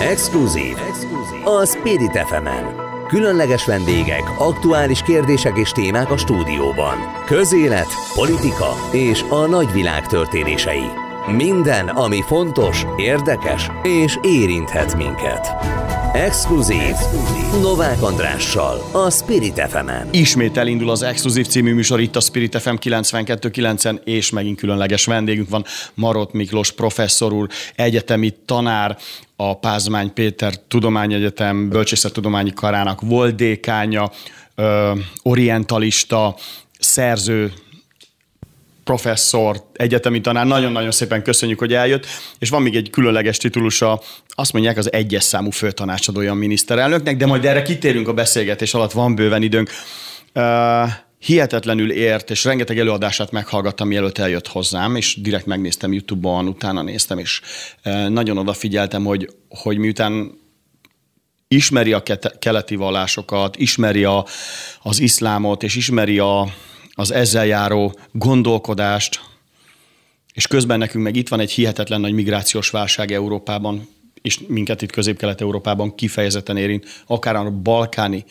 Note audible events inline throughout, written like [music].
Exkluzív. A Spirit fm Különleges vendégek, aktuális kérdések és témák a stúdióban. Közélet, politika és a nagyvilág történései. Minden, ami fontos, érdekes és érinthet minket. Exkluzív. Novák Andrással, a Spirit fm -en. Ismét elindul az Exkluzív című műsor itt a Spirit FM 92.9-en, és megint különleges vendégünk van, Marot Miklós professzor úr, egyetemi tanár, a Pázmány Péter Tudományegyetem Bölcsészettudományi Karának volt dékánya, orientalista, szerző, professzor, egyetemi tanár, nagyon-nagyon szépen köszönjük, hogy eljött, és van még egy különleges titulusa, azt mondják az egyes számú főtanácsadója a miniszterelnöknek, de majd erre kitérünk a beszélgetés alatt, van bőven időnk. Uh, hihetetlenül ért, és rengeteg előadását meghallgattam, mielőtt eljött hozzám, és direkt megnéztem YouTube-on, utána néztem, és nagyon odafigyeltem, hogy, hogy miután ismeri a keleti vallásokat, ismeri a, az iszlámot, és ismeri a, az ezzel járó gondolkodást, és közben nekünk meg itt van egy hihetetlen nagy migrációs válság Európában, és minket itt Közép-Kelet-Európában kifejezetten érint, akár a balkáni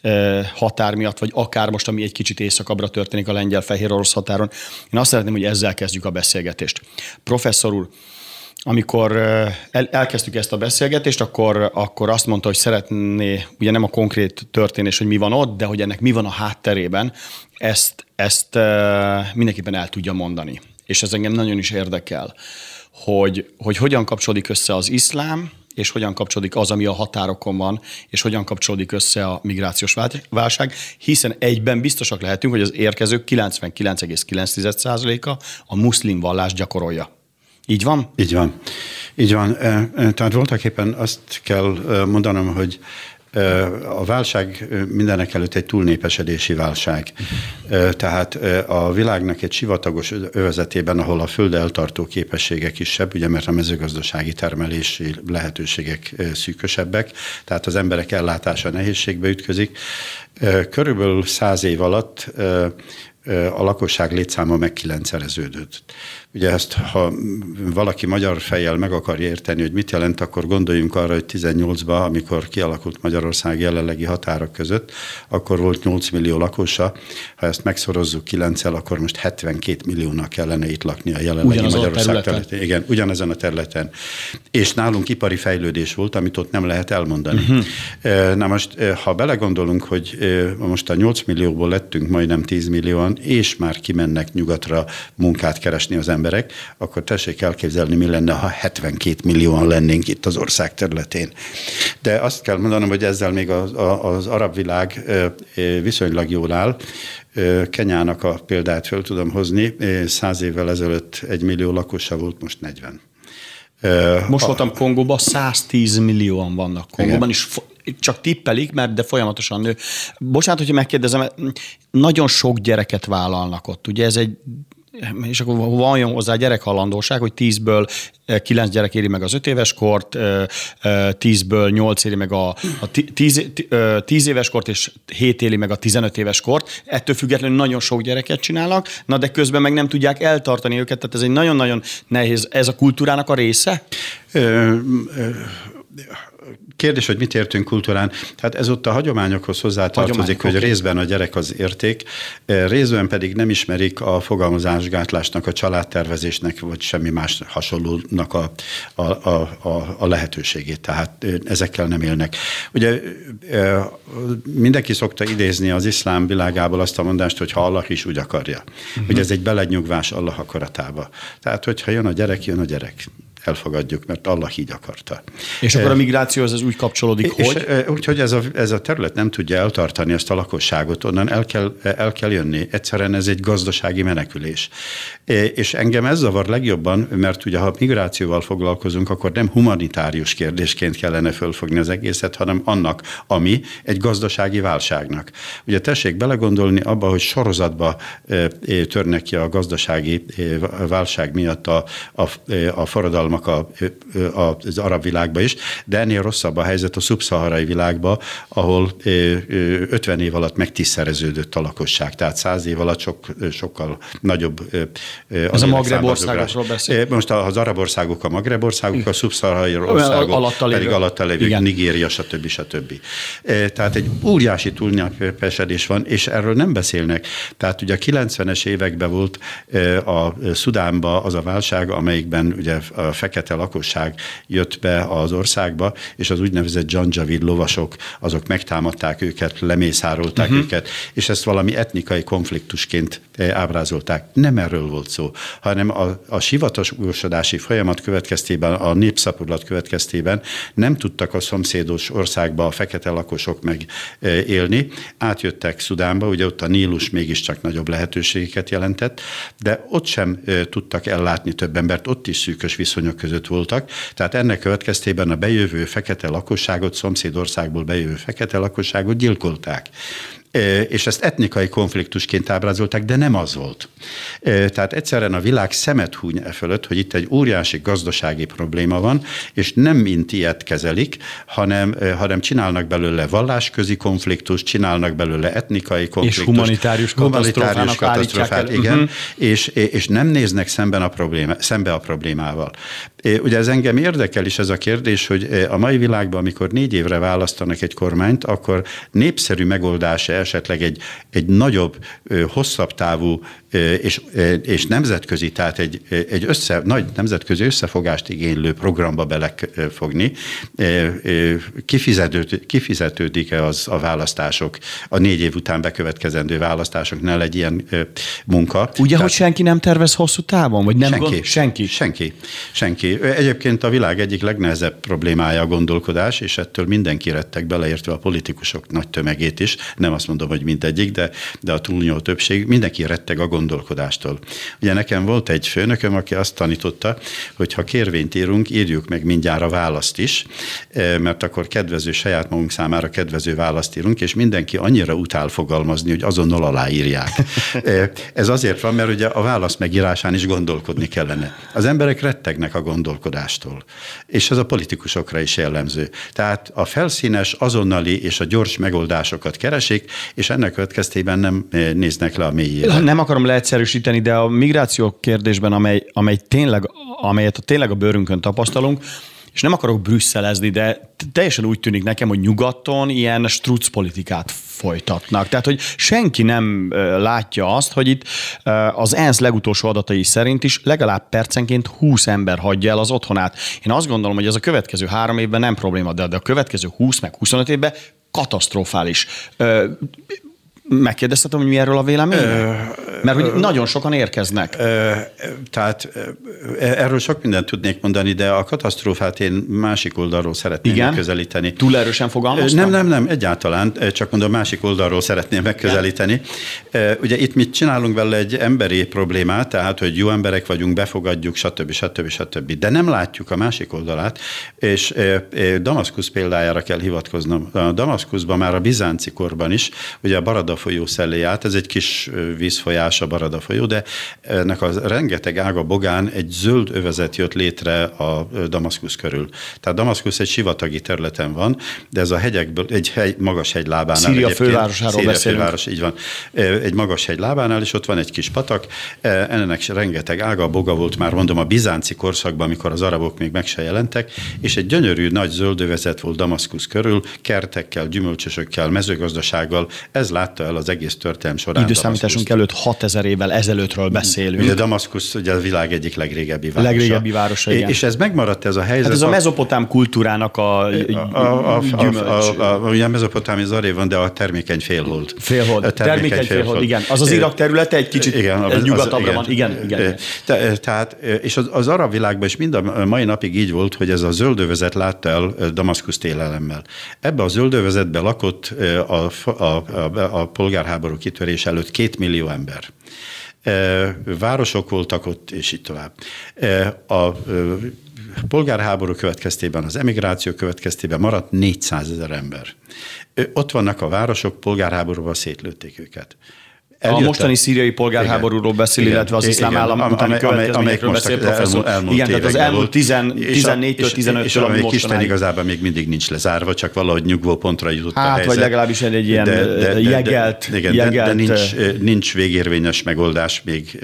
eh, határ miatt, vagy akár most, ami egy kicsit északabbra történik a lengyel-fehér orosz határon. Én azt szeretném, hogy ezzel kezdjük a beszélgetést. Professzor úr, amikor el, elkezdtük ezt a beszélgetést, akkor, akkor azt mondta, hogy szeretné, ugye nem a konkrét történés, hogy mi van ott, de hogy ennek mi van a hátterében, ezt, ezt mindenképpen el tudja mondani. És ez engem nagyon is érdekel, hogy, hogy hogyan kapcsolódik össze az iszlám, és hogyan kapcsolódik az, ami a határokon van, és hogyan kapcsolódik össze a migrációs válság, hiszen egyben biztosak lehetünk, hogy az érkezők 99,9%-a a muszlim vallást gyakorolja. Így van? Így van. Így van. Tehát voltak éppen azt kell mondanom, hogy a válság mindenek előtt egy túlnépesedési válság. Tehát a világnak egy sivatagos övezetében, ahol a föld eltartó képességek kisebb, ugye mert a mezőgazdasági termelési lehetőségek szűkösebbek, tehát az emberek ellátása nehézségbe ütközik. Körülbelül száz év alatt a lakosság létszáma megkilencszereződött. Ugye ezt, ha valaki magyar fejjel meg akarja érteni, hogy mit jelent, akkor gondoljunk arra, hogy 18-ban, amikor kialakult Magyarország jelenlegi határok között, akkor volt 8 millió lakosa. Ha ezt megszorozzuk 9 akkor most 72 milliónak kellene itt lakni a jelenlegi Ugyanaz Magyarország a területen. Igen, ugyanezen a területen. És nálunk ipari fejlődés volt, amit ott nem lehet elmondani. Uh-huh. Na most, ha belegondolunk, hogy most a 8 millióból lettünk majdnem 10 millióan, és már kimennek nyugatra munkát keresni az emberek, akkor tessék elképzelni, mi lenne, ha 72 millióan lennénk itt az ország területén. De azt kell mondanom, hogy ezzel még az, az arab világ viszonylag jól áll. Kenyának a példát fel tudom hozni. Száz évvel ezelőtt egy millió lakosa volt, most 40. Most voltam Kongóban, 110 millióan vannak Kongóban, és csak tippelik, mert de folyamatosan nő. Bocsánat, hogyha megkérdezem, nagyon sok gyereket vállalnak ott. Ugye ez egy és akkor van hozzá gyerekhalandóság, hogy 10-ből 9 eh, gyerek éri meg az 5 éves kort, 10-ből eh, 8 eh, éri meg a 10, 10 éves kort, és 7 éli meg a 15 éves kort. Ettől függetlenül nagyon sok gyereket csinálnak, na de közben meg nem tudják eltartani őket, tehát ez egy nagyon-nagyon nehéz. Ez a kultúrának a része? Ö, ö, Kérdés, hogy mit értünk kultúrán. Tehát ez ott a hagyományokhoz hozzátartozik, Hagyományok, hogy okay. részben a gyerek az érték, eh, részben pedig nem ismerik a fogalmazásgátlásnak, a családtervezésnek, vagy semmi más hasonlónak a, a, a, a, a lehetőségét. Tehát eh, ezekkel nem élnek. Ugye eh, mindenki szokta idézni az iszlám világából azt a mondást, hogy ha Allah is úgy akarja. Uh-huh. Hogy ez egy belenyugvás Allah akaratába. Tehát, hogyha jön a gyerek, jön a gyerek elfogadjuk, mert Allah így akarta. És akkor a migráció az úgy kapcsolódik, és, hogy? Úgyhogy ez a, ez a terület nem tudja eltartani ezt a lakosságot, onnan el kell, el kell jönni. Egyszerűen ez egy gazdasági menekülés. És engem ez zavar legjobban, mert ugye ha migrációval foglalkozunk, akkor nem humanitárius kérdésként kellene fölfogni az egészet, hanem annak, ami egy gazdasági válságnak. Ugye tessék belegondolni abba, hogy sorozatba törnek ki a gazdasági válság miatt a, a, a forradalom hatalmak a, az arab világban is, de ennél rosszabb a helyzet a szubszaharai világban, ahol 50 év alatt megtisztereződött a lakosság, tehát 100 év alatt sok, sokkal nagyobb. Ez a Magreb országokról beszél. Most az arab országok a Magreb országok, a szubszaharai országok alatta pedig alatta lévő, Nigéria, stb. stb. Tehát egy óriási túlnyapesedés van, és erről nem beszélnek. Tehát ugye a 90-es években volt a Szudánba az a válság, amelyikben ugye a fekete lakosság jött be az országba, és az úgynevezett Janjavid lovasok, azok megtámadták őket, lemészárolták uh-huh. őket, és ezt valami etnikai konfliktusként ábrázolták. Nem erről volt szó, hanem a, a sivatasosodási folyamat következtében, a népszaporulat következtében nem tudtak a szomszédos országba a fekete lakosok megélni. Átjöttek Szudánba, ugye ott a Nílus mégiscsak nagyobb lehetőségeket jelentett, de ott sem tudtak ellátni több embert, ott is szűkös viszonyok között voltak. Tehát ennek következtében a bejövő fekete lakosságot, szomszédországból bejövő fekete lakosságot gyilkolták és ezt etnikai konfliktusként ábrázolták, de nem az volt. Tehát egyszerűen a világ szemet húny e fölött, hogy itt egy óriási gazdasági probléma van, és nem mint ilyet kezelik, hanem, hanem csinálnak belőle vallásközi konfliktust, csinálnak belőle etnikai konfliktust. És humanitárius, humanitárius katasztrofát. Igen, uh-huh. és, és nem néznek szemben a probléma, szembe a problémával. Ugye ez engem érdekel is ez a kérdés, hogy a mai világban, amikor négy évre választanak egy kormányt, akkor népszerű megoldása esetleg egy, egy nagyobb, hosszabb távú és, és nemzetközi, tehát egy, egy össze, nagy nemzetközi összefogást igénylő programba belefogni, kifizetődik, kifizetődik-e az a választások, a négy év után bekövetkezendő választásoknál egy ilyen munka. Ugye, tehát, hogy senki nem tervez hosszú távon? Vagy nem senki, gond, senki? Senki. Senki. Egyébként a világ egyik legnehezebb problémája a gondolkodás, és ettől mindenki rettek, beleértve a politikusok nagy tömegét is. Nem azt mondom, hogy mindegyik, de, de a túlnyomó többség, mindenki retteg a gondolkodást gondolkodástól. Ugye nekem volt egy főnököm, aki azt tanította, hogy ha kérvényt írunk, írjuk meg mindjárt a választ is, eh, mert akkor kedvező, saját magunk számára kedvező választ írunk, és mindenki annyira utál fogalmazni, hogy azonnal aláírják. Eh, ez azért van, mert ugye a válasz megírásán is gondolkodni kellene. Az emberek rettegnek a gondolkodástól, és ez a politikusokra is jellemző. Tehát a felszínes, azonnali és a gyors megoldásokat keresik, és ennek következtében nem eh, néznek le a mélyére. Nem akarom leegyszerűsíteni, de a migráció kérdésben, amely, amely tényleg, amelyet a tényleg a bőrünkön tapasztalunk, és nem akarok brüsszelezni, de teljesen úgy tűnik nekem, hogy nyugaton ilyen struc politikát folytatnak. Tehát, hogy senki nem látja azt, hogy itt az ENSZ legutolsó adatai szerint is legalább percenként 20 ember hagyja el az otthonát. Én azt gondolom, hogy ez a következő három évben nem probléma, de a következő 20 meg 25 évben katasztrofális Megkérdeztetem, hogy mi erről a vélemény? Mert hogy nagyon sokan érkeznek. Tehát erről sok mindent tudnék mondani, de a katasztrófát én másik oldalról szeretném Igen? megközelíteni. Túl erősen fogalmaztam? Nem, nem, nem, egyáltalán, csak mondom, másik oldalról szeretném megközelíteni. Igen. Ugye itt mit csinálunk vele egy emberi problémát, tehát, hogy jó emberek vagyunk, befogadjuk, stb. stb. stb. De nem látjuk a másik oldalát, és Damaszkusz példájára kell hivatkoznom. A Damaszkuszban már a bizánci korban is, ugye a Barada folyó szellé át, ez egy kis vízfolyás a Barada folyó, de ennek a rengeteg ága bogán egy zöld övezet jött létre a Damaszkusz körül. Tehát Damaszkusz egy sivatagi területen van, de ez a hegyekből, egy hegy, magas hegy lábánál. Szíria fővárosáról Szíria beszélünk. főváros, így van. Egy magas hegy lábánál, és ott van egy kis patak, ennek rengeteg ága, boga volt már mondom a bizánci korszakban, amikor az arabok még meg se jelentek, és egy gyönyörű nagy zöldövezet volt Damaszkusz körül, kertekkel, gyümölcsösökkel, mezőgazdasággal, ez látta el az egész történelm során. Időszámításunk előtt 6000 évvel ezelőttről beszélünk. Ugye Damaszkusz ugye a világ egyik legrégebbi városa. Legrégebbi városa, igen. És ez megmaradt ez a helyzet. Hát ez a mezopotám kultúrának a, a, a, a, a, a, a Ugye mezopotámi zaré van, de a termékeny félhold. Félhold. A termékeny, termékeny félhold, félhold, igen. Az az Irak területe egy kicsit igen, az, nyugatabbra van. Igen, igen. Te, tehát, és az, az arab világban is mind a mai napig így volt, hogy ez a zöldövezet látta el Damaszkusz télelemmel. Ebbe a zöldövezetbe lakott a, a, a, a polgárháború kitörés előtt két millió ember. Városok voltak ott, és így tovább. A polgárháború következtében, az emigráció következtében maradt 400 ezer ember. Ott vannak a városok, polgárháborúban szétlőtték őket a mostani szíriai polgárháborúról beszél, igen, illetve az iszlám állam utáni következményekről beszél professzor. Elmúlt igen, tehát az elmúlt 14-től 15 És, és amelyik Isten igazából még mindig nincs lezárva, csak valahogy nyugvó pontra jutott hát, a helyzet. vagy legalábbis egy ilyen de, de, de, jegelt, de, igen, jegelt, de, de nincs, nincs végérvényes megoldás még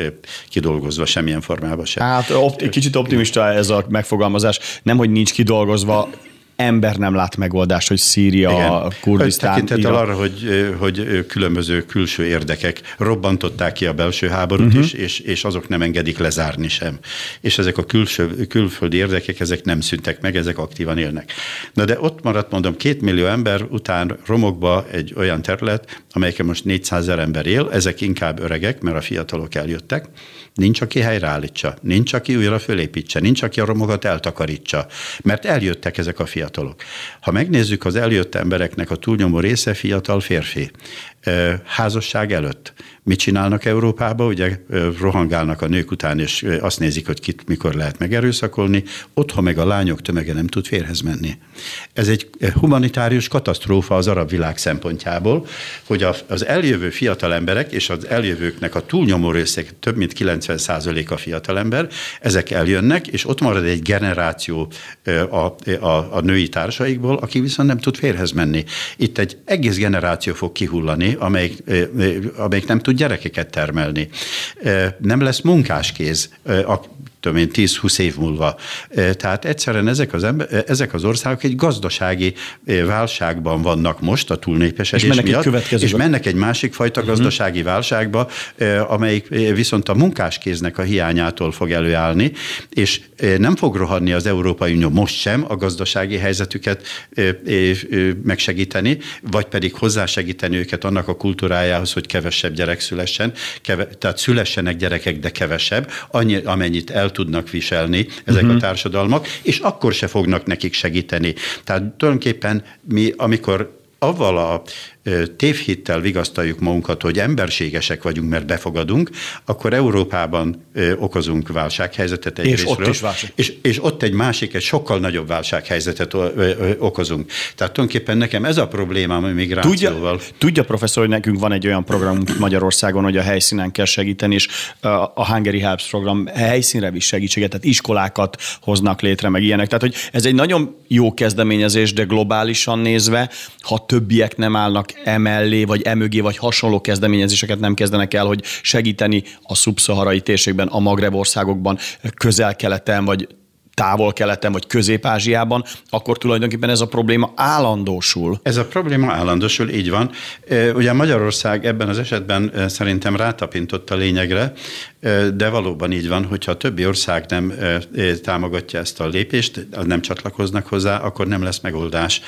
kidolgozva semmilyen formában sem. Hát opt, kicsit optimista ez a megfogalmazás. Nem, hogy nincs kidolgozva, ember nem lát megoldást, hogy Szíria, Igen. Kurdisztán... Tekintettel arra, hogy, hogy különböző külső érdekek robbantották ki a belső háborút uh-huh. is, és, és azok nem engedik lezárni sem. És ezek a külső, külföldi érdekek, ezek nem szüntek meg, ezek aktívan élnek. Na de ott maradt, mondom, két millió ember után romokba egy olyan terület, amelyeken most 400 ezer ember él, ezek inkább öregek, mert a fiatalok eljöttek, Nincs, aki helyreállítsa, nincs, aki újra fölépítse, nincs, aki a romokat eltakarítsa, mert eljöttek ezek a fiatalok. Ha megnézzük az eljött embereknek a túlnyomó része fiatal férfi, házasság előtt. Mit csinálnak Európában? Ugye rohangálnak a nők után, és azt nézik, hogy kit mikor lehet megerőszakolni. Otthon meg a lányok tömege nem tud férhez menni. Ez egy humanitárius katasztrófa az arab világ szempontjából, hogy az eljövő fiatal emberek és az eljövőknek a túlnyomó része, több mint 90 a fiatalember, ezek eljönnek, és ott marad egy generáció a, a, a női társaikból, aki viszont nem tud férhez menni. Itt egy egész generáció fog kihullani, amelyik, amelyik nem tud gyerekeket termelni. Nem lesz munkáskéz tudom én, 10-20 év múlva. Tehát egyszerűen ezek az, ember, ezek az országok egy gazdasági válságban vannak most a túlnépesedés és mennek miatt, egy és mennek egy másik fajta uh-huh. gazdasági válságba, amelyik viszont a munkáskéznek a hiányától fog előállni, és nem fog rohanni az Európai Unió most sem a gazdasági helyzetüket megsegíteni, vagy pedig hozzásegíteni őket annak a kultúrájához, hogy kevesebb gyerek szülessen, keve, tehát szülessenek gyerekek, de kevesebb, annyi, amennyit el tudnak viselni ezek uh-huh. a társadalmak, és akkor se fognak nekik segíteni. Tehát tulajdonképpen mi, amikor avval a tévhittel vigasztaljuk magunkat, hogy emberségesek vagyunk, mert befogadunk, akkor Európában okozunk válsághelyzetet egy és ott is válság. És, és ott egy másik, egy sokkal nagyobb válsághelyzetet okozunk. Tehát tulajdonképpen nekem ez a problémám a migrációval. Tudja, tudja professzor, hogy nekünk van egy olyan programunk Magyarországon, hogy a helyszínen kell segíteni, és a Hungary Helps program helyszínre is segítséget, tehát iskolákat hoznak létre, meg ilyenek. Tehát, hogy ez egy nagyon jó kezdeményezés, de globálisan nézve, ha többiek nem állnak emellé, vagy emögé, vagy hasonló kezdeményezéseket nem kezdenek el, hogy segíteni a szubszaharai térségben, a Magreb országokban, közel-keleten, vagy távol-keleten vagy közép-ázsiában, akkor tulajdonképpen ez a probléma állandósul. Ez a probléma állandósul, így van. Ugye Magyarország ebben az esetben szerintem rátapintott a lényegre, de valóban így van, hogyha a többi ország nem támogatja ezt a lépést, nem csatlakoznak hozzá, akkor nem lesz megoldás.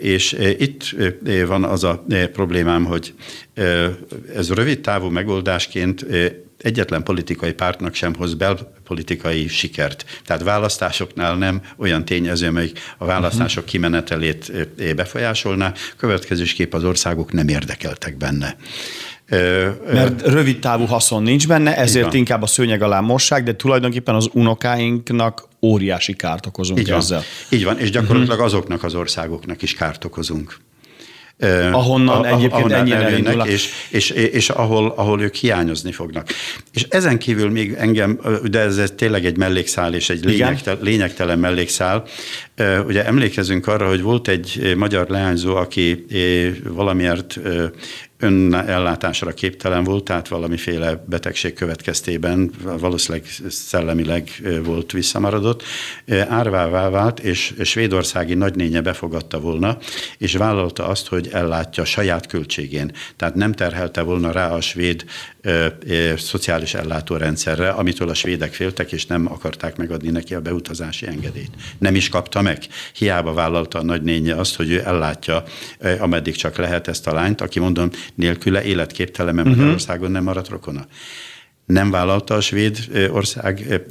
És itt van az a problémám, hogy ez rövid távú megoldásként egyetlen politikai pártnak sem hoz belpolitikai sikert. Tehát választásoknál nem olyan tényező, amelyik a választások kimenetelét befolyásolná, következésképp az országok nem érdekeltek benne. Mert rövid távú haszon nincs benne, ezért inkább a szőnyeg alá mossák, de tulajdonképpen az unokáinknak óriási kárt okozunk Így ezzel. Van. Így van, és gyakorlatilag uh-huh. azoknak az országoknak is kárt okozunk. Ahonnan a, egyébként ennyien elindulnak. És, és, és ahol, ahol ők hiányozni fognak. És ezen kívül még engem, de ez, ez tényleg egy mellékszál és egy lényegtelen, lényegtelen mellékszál. Ugye emlékezünk arra, hogy volt egy magyar leányzó, aki valamiért önellátásra képtelen volt, tehát valamiféle betegség következtében valószínűleg szellemileg volt visszamaradott, árvává vált, és svédországi nagynénye befogadta volna, és vállalta azt, hogy ellátja saját költségén. Tehát nem terhelte volna rá a svéd szociális ellátórendszerre, amitől a svédek féltek, és nem akarták megadni neki a beutazási engedélyt. Nem is kapta meg. Hiába vállalta a nagynénye azt, hogy ő ellátja, ameddig csak lehet ezt a lányt, aki mondom, nélküle életképtelen, mert uh-huh. Magyarországon nem maradt rokona nem vállalta a svéd ország,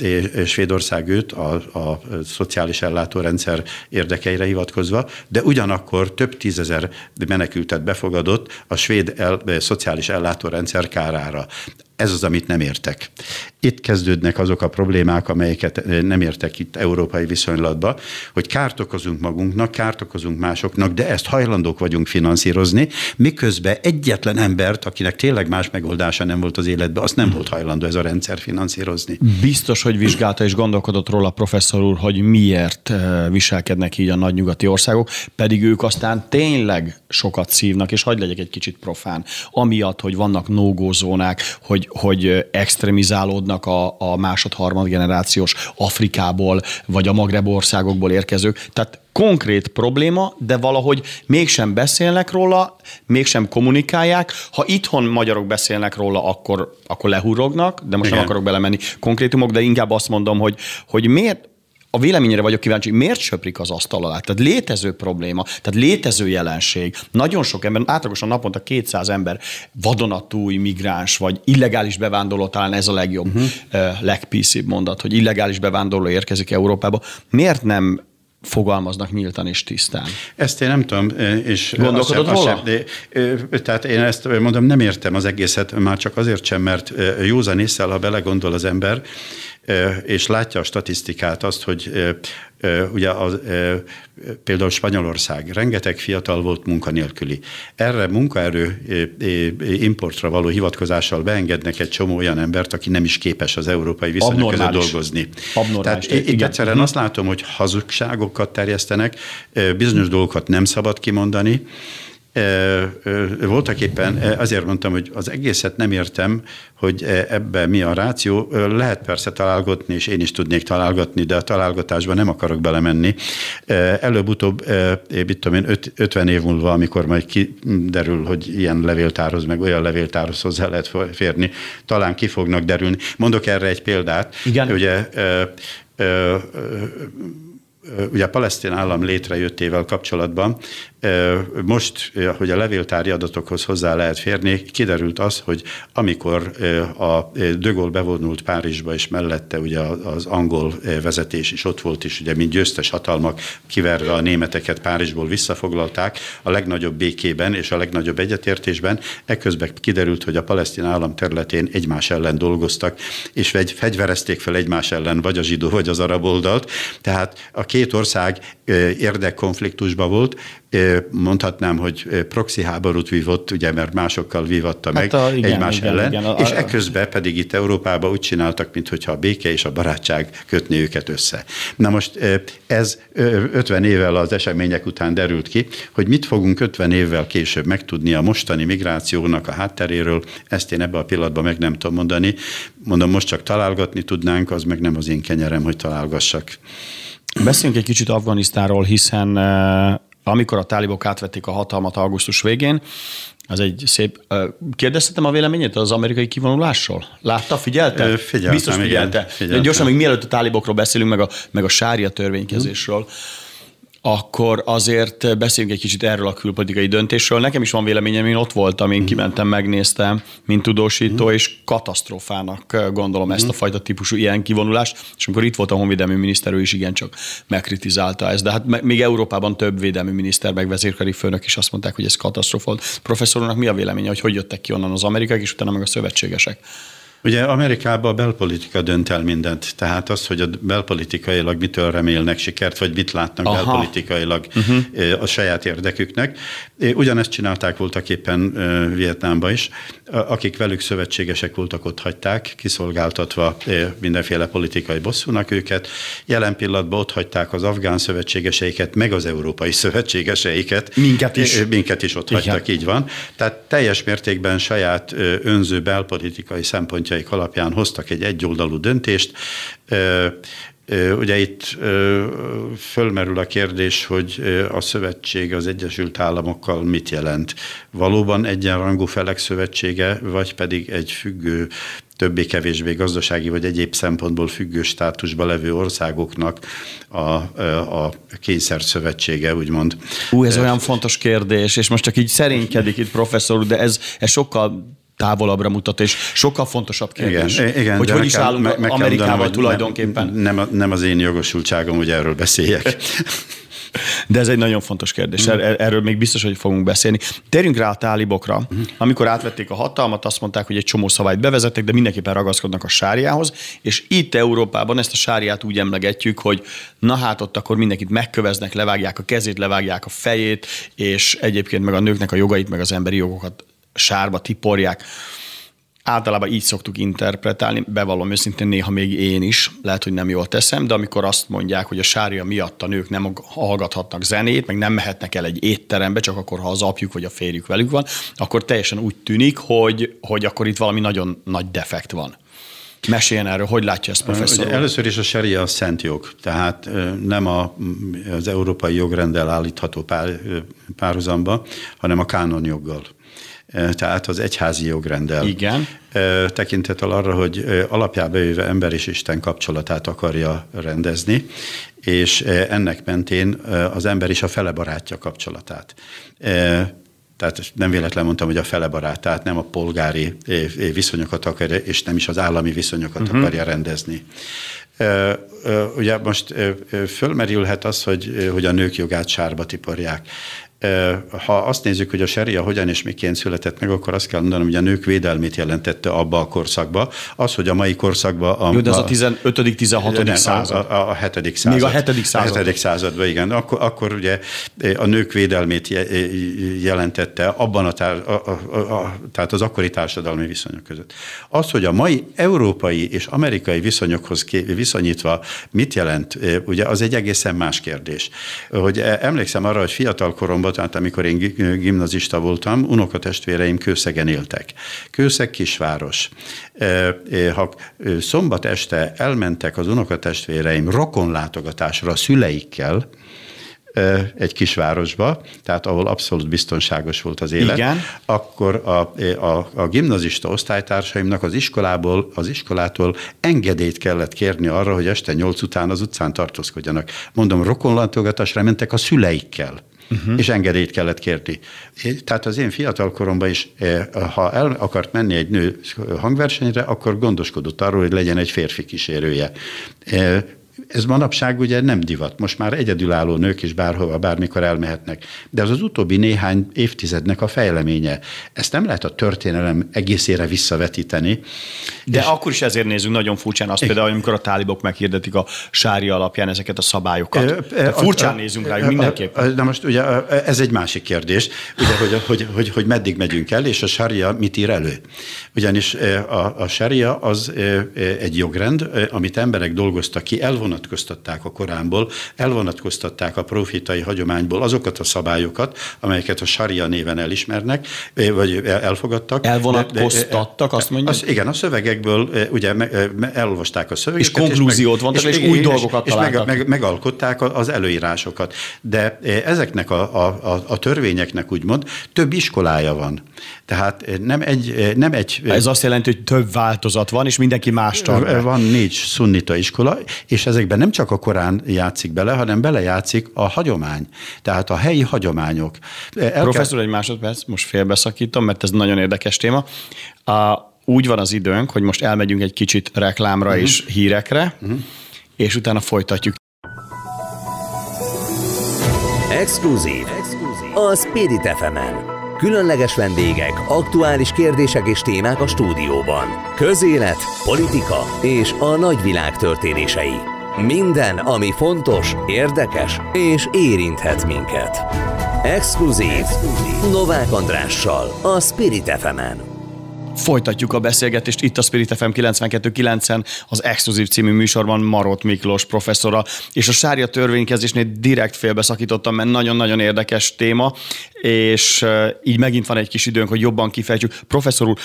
Svédország őt a, a szociális ellátórendszer érdekeire hivatkozva, de ugyanakkor több tízezer menekültet befogadott a svéd el, szociális ellátórendszer kárára Ez az, amit nem értek. Itt kezdődnek azok a problémák, amelyeket nem értek itt európai viszonylatban, hogy kárt okozunk magunknak, kárt okozunk másoknak, de ezt hajlandók vagyunk finanszírozni, miközben egyetlen embert, akinek tényleg más megoldása nem volt az életben, azt nem volt hajlandó ez a rendszer finanszírozni. Biztos, hogy vizsgálta és gondolkodott róla professzor úr, hogy miért viselkednek így a nagy nyugati országok, pedig ők aztán tényleg sokat szívnak, és hagyd legyek egy kicsit profán, amiatt, hogy vannak nógózónák, hogy, hogy extremizálódnak a, a másod-harmad generációs Afrikából, vagy a Magreb országokból érkezők. Tehát konkrét probléma, de valahogy mégsem beszélnek róla, mégsem kommunikálják. Ha itthon magyarok beszélnek róla, akkor, akkor lehurognak, de most Igen. nem akarok belemenni konkrétumok, de inkább azt mondom, hogy, hogy miért, a véleményére vagyok kíváncsi, miért söprik az asztal alá? Tehát létező probléma, tehát létező jelenség. Nagyon sok ember, átlagosan naponta 200 ember vadonatúj migráns, vagy illegális bevándorló, talán ez a legjobb, uh-huh. legpíszibb mondat, hogy illegális bevándorló érkezik Európába. Miért nem fogalmaznak nyíltan és tisztán. Ezt én nem tudom, és Gondolkodod sem, róla? Sem, de, tehát én ezt mondom, nem értem az egészet, már csak azért sem, mert józan észre, ha belegondol az ember, és látja a statisztikát, azt, hogy ugye az, például Spanyolország, rengeteg fiatal volt munkanélküli. Erre munkaerő importra való hivatkozással beengednek egy csomó olyan embert, aki nem is képes az európai viszonyok között dolgozni. Abnormális. Tehát itt egyszerűen uh-huh. azt látom, hogy hazugságokat terjesztenek, bizonyos dolgokat nem szabad kimondani, voltak éppen azért mondtam, hogy az egészet nem értem, hogy ebben mi a ráció. Lehet persze találgatni, és én is tudnék találgatni, de a találgatásban nem akarok belemenni. Előbb-utóbb, mit tudom én, 50 év múlva, amikor majd kiderül, hogy ilyen levéltárhoz, meg olyan levéltárhoz hozzá lehet férni, talán ki fognak derülni. Mondok erre egy példát. Igen. Ugye ugye a palesztin állam létrejöttével kapcsolatban most, hogy a levéltári adatokhoz hozzá lehet férni, kiderült az, hogy amikor a De Gaulle bevonult Párizsba, és mellette ugye az angol vezetés is ott volt, és ugye mint győztes hatalmak kiverve a németeket Párizsból visszafoglalták a legnagyobb békében és a legnagyobb egyetértésben, ekközben kiderült, hogy a palesztin állam területén egymás ellen dolgoztak, és fegyverezték fel egymás ellen vagy a zsidó, vagy az arab oldalt. Tehát a két ország érdekkonfliktusban volt, mondhatnám, hogy proxy háborút vívott, ugye, mert másokkal vívatta meg hát a, igen, egymás igen, ellen, igen, a, és ekközben pedig itt Európában úgy csináltak, mintha a béke és a barátság kötni őket össze. Na most ez 50 évvel az események után derült ki, hogy mit fogunk 50 évvel később megtudni a mostani migrációnak a hátteréről, ezt én ebbe a pillanatban meg nem tudom mondani. Mondom, most csak találgatni tudnánk, az meg nem az én kenyerem, hogy találgassak. Beszéljünk egy kicsit Afganisztánról, hiszen amikor a tálibok átvették a hatalmat augusztus végén, az egy szép... Kérdeztetem a véleményét az amerikai kivonulásról? Látta, figyelte? Figyeltem, Biztos figyelte. Igen, figyeltem. Gyorsan, még mielőtt a tálibokról beszélünk, meg a, meg a sária törvénykezésről. Hmm akkor azért beszéljünk egy kicsit erről a külpolitikai döntésről. Nekem is van véleményem, én ott voltam, én kimentem, megnéztem, mint tudósító, és katasztrófának gondolom mm. ezt a fajta típusú ilyen kivonulást, és amikor itt volt a honvédelmi miniszter, ő is igencsak megkritizálta ezt. De hát még Európában több védelmi miniszter, meg vezérkari főnök is azt mondták, hogy ez katasztrófa. Professzornak mi a véleménye, hogy hogy jöttek ki onnan az amerikák, és utána meg a szövetségesek? Ugye Amerikában a belpolitika dönt el mindent, tehát az, hogy a belpolitikailag mitől remélnek sikert, vagy mit látnak Aha. belpolitikailag uh-huh. a saját érdeküknek. Ugyanezt csinálták voltak éppen Vietnámba is. Akik velük szövetségesek voltak, ott hagyták, kiszolgáltatva mindenféle politikai bosszúnak őket. Jelen pillanatban ott hagyták az afgán szövetségeseiket, meg az európai szövetségeseiket. Minket is. Minket is ott Igen. hagytak, így van. Tehát teljes mértékben saját önző belpolitikai szempont szempontjaik alapján hoztak egy egyoldalú döntést. Ugye itt fölmerül a kérdés, hogy a szövetség az Egyesült Államokkal mit jelent. Valóban egyenrangú felek szövetsége, vagy pedig egy függő többé-kevésbé gazdasági vagy egyéb szempontból függő státusba levő országoknak a, a kényszer szövetsége, úgymond. Ú, ez olyan fontos kérdés, és most csak így szerénykedik itt professzor, de ez, ez sokkal távolabbra mutat, és sokkal fontosabb kérdés, igen, igen, hogy hogy is kell, állunk meg, meg Amerikával mondanom, tulajdonképpen. Nem, nem, az én jogosultságom, hogy erről beszéljek. [laughs] De ez egy nagyon fontos kérdés, mm. erről még biztos, hogy fogunk beszélni. Térjünk rá a tálibokra. Mm. Amikor átvették a hatalmat, azt mondták, hogy egy csomó szabályt bevezettek, de mindenképpen ragaszkodnak a sáriához, és itt Európában ezt a sáriát úgy emlegetjük, hogy na hát ott akkor mindenkit megköveznek, levágják a kezét, levágják a fejét, és egyébként meg a nőknek a jogait, meg az emberi jogokat sárba tiporják. Általában így szoktuk interpretálni, bevallom őszintén néha még én is, lehet, hogy nem jól teszem, de amikor azt mondják, hogy a sárja miatt a nők nem hallgathatnak zenét, meg nem mehetnek el egy étterembe, csak akkor, ha az apjuk vagy a férjük velük van, akkor teljesen úgy tűnik, hogy, hogy akkor itt valami nagyon nagy defekt van. Meséljen erről, hogy látja ezt professzor? Ugye először is a seria a szent jog, tehát nem a, az európai jogrendel állítható pár, párhuzamba, hanem a kánonjoggal tehát az egyházi jogrendel. Igen. Tekintettel arra, hogy alapjába jöve ember és Isten kapcsolatát akarja rendezni, és ennek mentén az ember is a fele barátja kapcsolatát. Tehát nem véletlen mondtam, hogy a fele barát, tehát nem a polgári viszonyokat akarja, és nem is az állami viszonyokat uh-huh. akarja rendezni. Ugye most fölmerülhet az, hogy, hogy a nők jogát sárba tiporják ha azt nézzük, hogy a seria hogyan és miként született meg, akkor azt kell mondanom, hogy a nők védelmét jelentette abba a korszakba. Az, hogy a mai korszakban... A, Jó, de az a 15 16 század. A, a, a 7. század. Még a 7. század. A 7. században, igen. Akkor, akkor ugye a nők védelmét jelentette abban a, tár, a, a, a, tehát az akkori társadalmi viszonyok között. Az, hogy a mai európai és amerikai viszonyokhoz viszonyítva mit jelent, ugye az egy egészen más kérdés. Hogy emlékszem arra, hogy fiatal koromban tehát amikor én gimnazista voltam, unokatestvéreim Kőszegen éltek. Kőszeg kisváros. Ha szombat este elmentek az unokatestvéreim rokonlátogatásra a szüleikkel, egy kisvárosba, tehát ahol abszolút biztonságos volt az élet, Igen. akkor a, a, a gimnazista osztálytársaimnak az iskolából, az iskolától engedélyt kellett kérni arra, hogy este nyolc után az utcán tartózkodjanak. Mondom, rokonlátogatásra mentek a szüleikkel uh-huh. és engedélyt kellett kérni. Tehát az én fiatal koromban is, ha el akart menni egy nő hangversenyre, akkor gondoskodott arról, hogy legyen egy férfi kísérője. Ez manapság ugye nem divat, most már egyedülálló nők is bárhova, bármikor elmehetnek. De az az utóbbi néhány évtizednek a fejleménye. Ezt nem lehet a történelem egészére visszavetíteni. De és akkor is ezért nézünk nagyon furcsán azt például, amikor a tálibok meghirdetik a sári alapján ezeket a szabályokat. Furcsán a, nézünk rájuk mindenképpen. Na most ugye ez egy másik kérdés, ugye, hogy, hogy, hogy, hogy meddig megyünk el, és a sária mit ír elő. Ugyanis a, a sária az egy jogrend, amit emberek dolgoztak ki, elvonat elvonatkoztatták a Koránból, elvonatkoztatták a profitai hagyományból azokat a szabályokat, amelyeket a saria néven elismernek, vagy elfogadtak. Elvonatkoztattak, azt mondjuk? Az, igen, a szövegekből ugye elolvasták a szövegeket. És konklúziót vontak, és, és, és új dolgokat és találtak. meg, meg, megalkották az előírásokat. De ezeknek a, a, a, a törvényeknek úgymond több iskolája van. Tehát nem egy, nem egy... Ez azt jelenti, hogy több változat van, és mindenki más tart. Van négy szunnita iskola, és ezek ezekben nem csak a Korán játszik bele, hanem belejátszik a hagyomány, tehát a helyi hagyományok. El Professzor, kell... egy másodperc, most félbeszakítom, mert ez nagyon érdekes téma. A, úgy van az időnk, hogy most elmegyünk egy kicsit reklámra uh-huh. és hírekre, uh-huh. és utána folytatjuk. Exkluzív. A Spirit fm -en. Különleges vendégek, aktuális kérdések és témák a stúdióban. Közélet, politika és a nagyvilág történései. Minden, ami fontos, érdekes és érinthet minket. Exkluzív Novák Andrással, a Spirit fm -en. Folytatjuk a beszélgetést itt a Spirit FM 92.9-en, az Exkluzív című műsorban Marot Miklós professzora, és a sárja törvénykezésnél direkt félbeszakítottam, mert nagyon-nagyon érdekes téma, és így megint van egy kis időnk, hogy jobban kifejtsük. Professzor úr,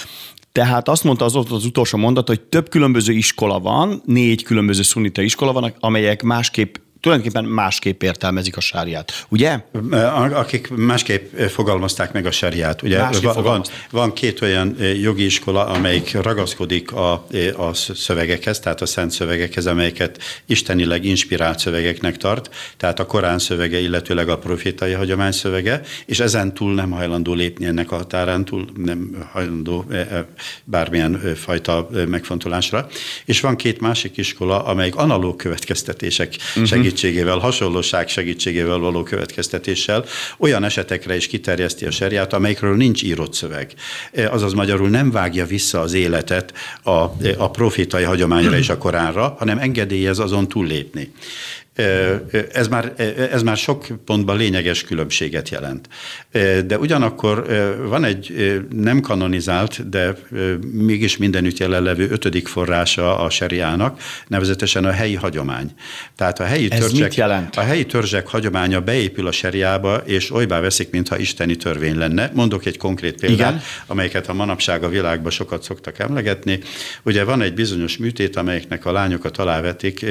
tehát azt mondta az, az utolsó mondat, hogy több különböző iskola van, négy különböző szunita iskola van, amelyek másképp tulajdonképpen másképp értelmezik a sáriát, ugye? Akik másképp fogalmazták meg a sáriát. Ugye van, van, van két olyan jogi iskola, amelyik ragaszkodik a, a szövegekhez, tehát a szent szövegekhez, amelyeket istenileg inspirált szövegeknek tart, tehát a Korán szövege, illetőleg a profétai hagyomány szövege, és ezen túl nem hajlandó lépni ennek a határán túl, nem hajlandó bármilyen fajta megfontolásra. És van két másik iskola, amelyik analóg következtetések uh-huh. Segítségével, hasonlóság segítségével való következtetéssel olyan esetekre is kiterjeszti a serját, amelyikről nincs írott szöveg. Azaz magyarul nem vágja vissza az életet a, a profétai hagyományra és a Koránra, hanem engedélyez azon túllépni. Ez már, ez már sok pontban lényeges különbséget jelent. De ugyanakkor van egy nem kanonizált, de mégis mindenütt jelenlevő ötödik forrása a seriának, nevezetesen a helyi hagyomány. Tehát a helyi, ez törzsek, a helyi törzsek hagyománya beépül a seriába, és olybá veszik, mintha isteni törvény lenne. Mondok egy konkrét példát, Igen? amelyeket a manapság a világban sokat szoktak emlegetni. Ugye van egy bizonyos műtét, amelyeknek a lányokat alávetik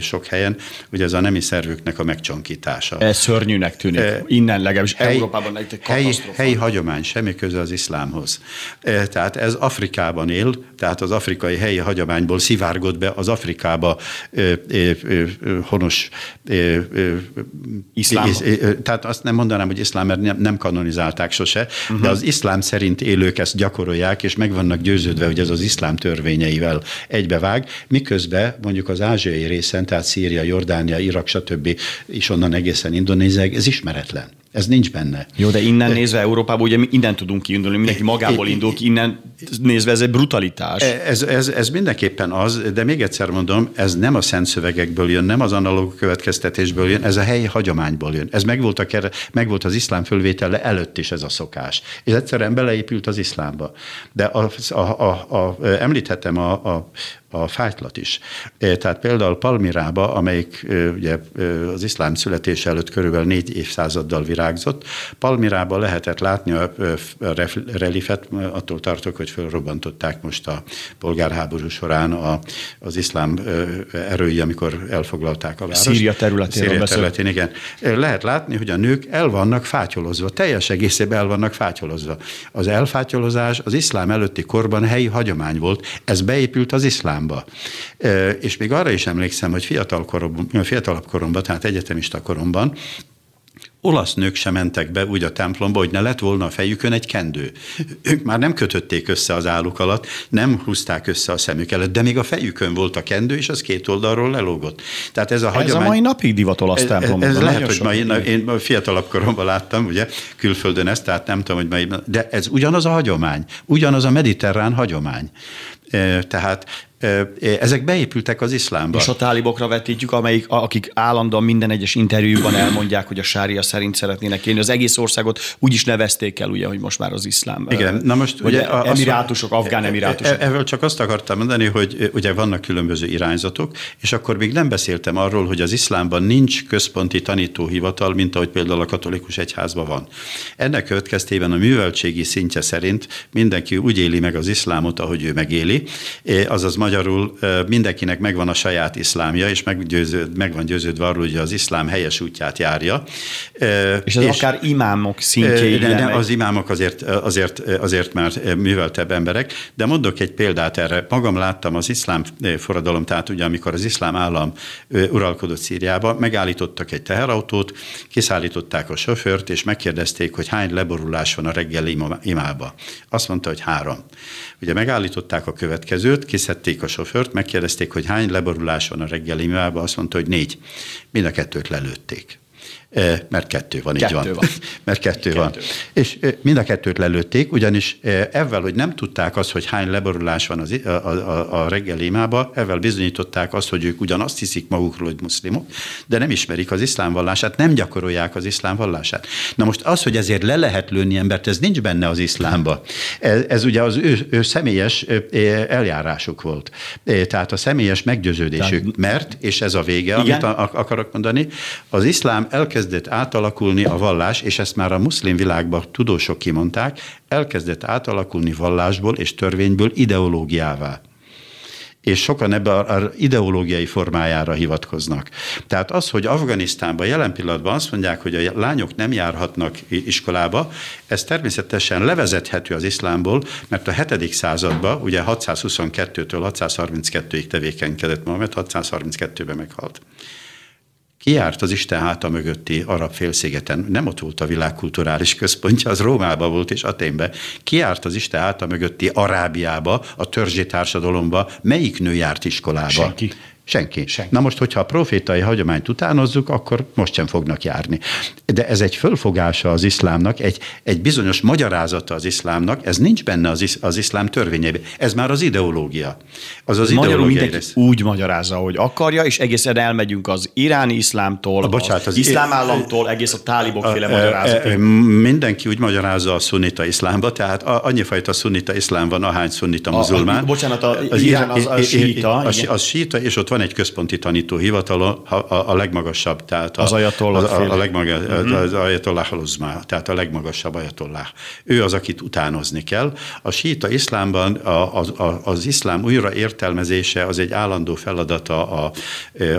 sok helyen, ugye ugye ez a nemi szervüknek a megcsonkítása. Ez szörnyűnek tűnik. E, Innen legalábbis hely, Európában egy helyi, helyi hagyomány, semmi köze az iszlámhoz. E, tehát ez Afrikában él, tehát az afrikai helyi hagyományból szivárgott be az Afrikába e, e, e, honos e, e, iszlám. E, tehát azt nem mondanám, hogy iszlám, mert nem, nem kanonizálták sose, uh-huh. de az iszlám szerint élők ezt gyakorolják, és meg vannak győződve, hogy ez az iszlám törvényeivel egybevág, miközben mondjuk az ázsiai részen, tehát Szíria, Jordánia, Jordánia, Irak, stb. és onnan egészen Indonéziáig, ez ismeretlen. Ez nincs benne. Jó, de innen nézve Európában ugye innen tudunk kiindulni, mindenki magából indul ki, innen nézve ez egy brutalitás. Ez, ez, ez mindenképpen az, de még egyszer mondom, ez nem a szent szövegekből jön, nem az analóg következtetésből jön, ez a helyi hagyományból jön. Ez megvolt, a, megvolt az iszlám fölvétele előtt is ez a szokás. És egyszerűen beleépült az iszlámba. De a, a, a, a, említhetem a, a, a fájtlat is. Tehát például Palmirába, amelyik ugye az iszlám születése előtt körülbelül négy évszázaddal virágzott, Palmirába lehetett látni a relifet, attól tartok, hogy felrobbantották most a polgárháború során a, az iszlám erői, amikor elfoglalták a várost. Szíria területén. Szíria területén, igen. Lehet látni, hogy a nők el vannak fátyolozva, teljes egészében el vannak fátyolozva. Az elfátyolozás az iszlám előtti korban helyi hagyomány volt, ez beépült az iszlám iszlámba. És még arra is emlékszem, hogy fiatal korom, fiatalabb koromban, tehát egyetemista koromban, olasz nők sem mentek be úgy a templomba, hogy ne lett volna a fejükön egy kendő. Ők már nem kötötték össze az álluk alatt, nem húzták össze a szemük előtt, de még a fejükön volt a kendő, és az két oldalról lelógott. Tehát ez a ez hagyomány... a mai napig divat olasz templomban. Ez, ez lehet, hogy mai, na, én fiatalabb koromban láttam, ugye, külföldön ezt, tehát nem tudom, hogy mai, de ez ugyanaz a hagyomány, ugyanaz a mediterrán hagyomány. Tehát ezek beépültek az iszlámba. És a tálibokra vetítjük, amelyik, akik állandóan minden egyes interjúban elmondják, hogy a sária szerint szeretnének élni. Az egész országot úgy is nevezték el, ugye, hogy most már az iszlám. Igen, na most ugye a, emirátusok, afgán emirátusok. E- ebből csak azt akartam mondani, hogy ugye vannak különböző irányzatok, és akkor még nem beszéltem arról, hogy az iszlámban nincs központi tanítóhivatal, mint ahogy például a katolikus egyházban van. Ennek következtében a műveltségi szintje szerint mindenki úgy éli meg az iszlámot, ahogy ő megéli, azaz magyarul mindenkinek megvan a saját iszlámja, és meggyőződ, meg van győződve arról, hogy az iszlám helyes útját járja. És ez és, akár imámok szintjéig de, de az imámok azért, azért, azért már műveltebb emberek, de mondok egy példát erre. Magam láttam az iszlám forradalom, tehát ugye amikor az iszlám állam uralkodott Szíriába, megállítottak egy teherautót, kiszállították a sofőrt, és megkérdezték, hogy hány leborulás van a reggeli imába. Azt mondta, hogy három. Ugye megállították a következőt, kiszedték a sofőrt, megkérdezték, hogy hány leborulás van a reggeli művelbe, azt mondta, hogy négy. Mind a kettőt lelőtték [laughs] mert kettő van, kettő így van. van. mert kettő, kettő van. És mind a kettőt lelőtték, ugyanis ezzel, hogy nem tudták azt, hogy hány leborulás van az, a, a, a reggeli imába, ezzel bizonyították azt, hogy ők ugyanazt hiszik magukról, hogy muszlimok, de nem ismerik az iszlám vallását, nem gyakorolják az iszlám vallását. Na most az, hogy ezért le lehet lőni embert, ez nincs benne az iszlámba. Ez, ez ugye az ő, ő személyes eljárásuk volt. Tehát a személyes meggyőződésük, Tehát, mert, és ez a vége, igen? amit akarok mondani, az iszlám elkezd elkezdett átalakulni a vallás, és ezt már a muszlim világban tudósok kimondták, elkezdett átalakulni vallásból és törvényből ideológiává. és sokan ebbe az ideológiai formájára hivatkoznak. Tehát az, hogy Afganisztánban jelen pillanatban azt mondják, hogy a lányok nem járhatnak iskolába, ez természetesen levezethető az iszlámból, mert a 7. században, ugye 622-től 632-ig tevékenykedett Mohamed, 632-ben meghalt. Ki járt az Isten háta mögötti arab félszigeten? Nem ott volt a világ kulturális központja, az Rómában volt és Aténben. Ki járt az Isten háta mögötti Arábiába, a törzsi társadalomba? Melyik nő járt iskolába? Senki. Senki. Senki. Na most, hogyha a profétai hagyományt utánozzuk, akkor most sem fognak járni. De ez egy fölfogása az iszlámnak, egy, egy bizonyos magyarázata az iszlámnak, ez nincs benne az, isz, az iszlám törvényében. Ez már az ideológia. Az az Magyarul mindenki rész. úgy magyarázza, hogy akarja, és egészen elmegyünk az iráni iszlámtól, A, bocsánat, az, az- iszlám államtól, egész a tálibokféle E, magyarázatig. Mindenki úgy magyarázza a szunita iszlámba, tehát annyi fajta szunita iszlám van, ahány szunita A- a- muzulmán. bocsánat, a Irán az a i- i- síita, A, igen. az síita, és ott van egy központi tanító hivatal, a, a, a legmagasabb, tehát a, Az ajatollak a, a, a legmaga, az ajatollah al tehát a legmagasabb ajatollah. Ő az, akit utánozni kell. A síita iszlámban a, az, a, az iszlám újra értelmezése az egy állandó feladata a,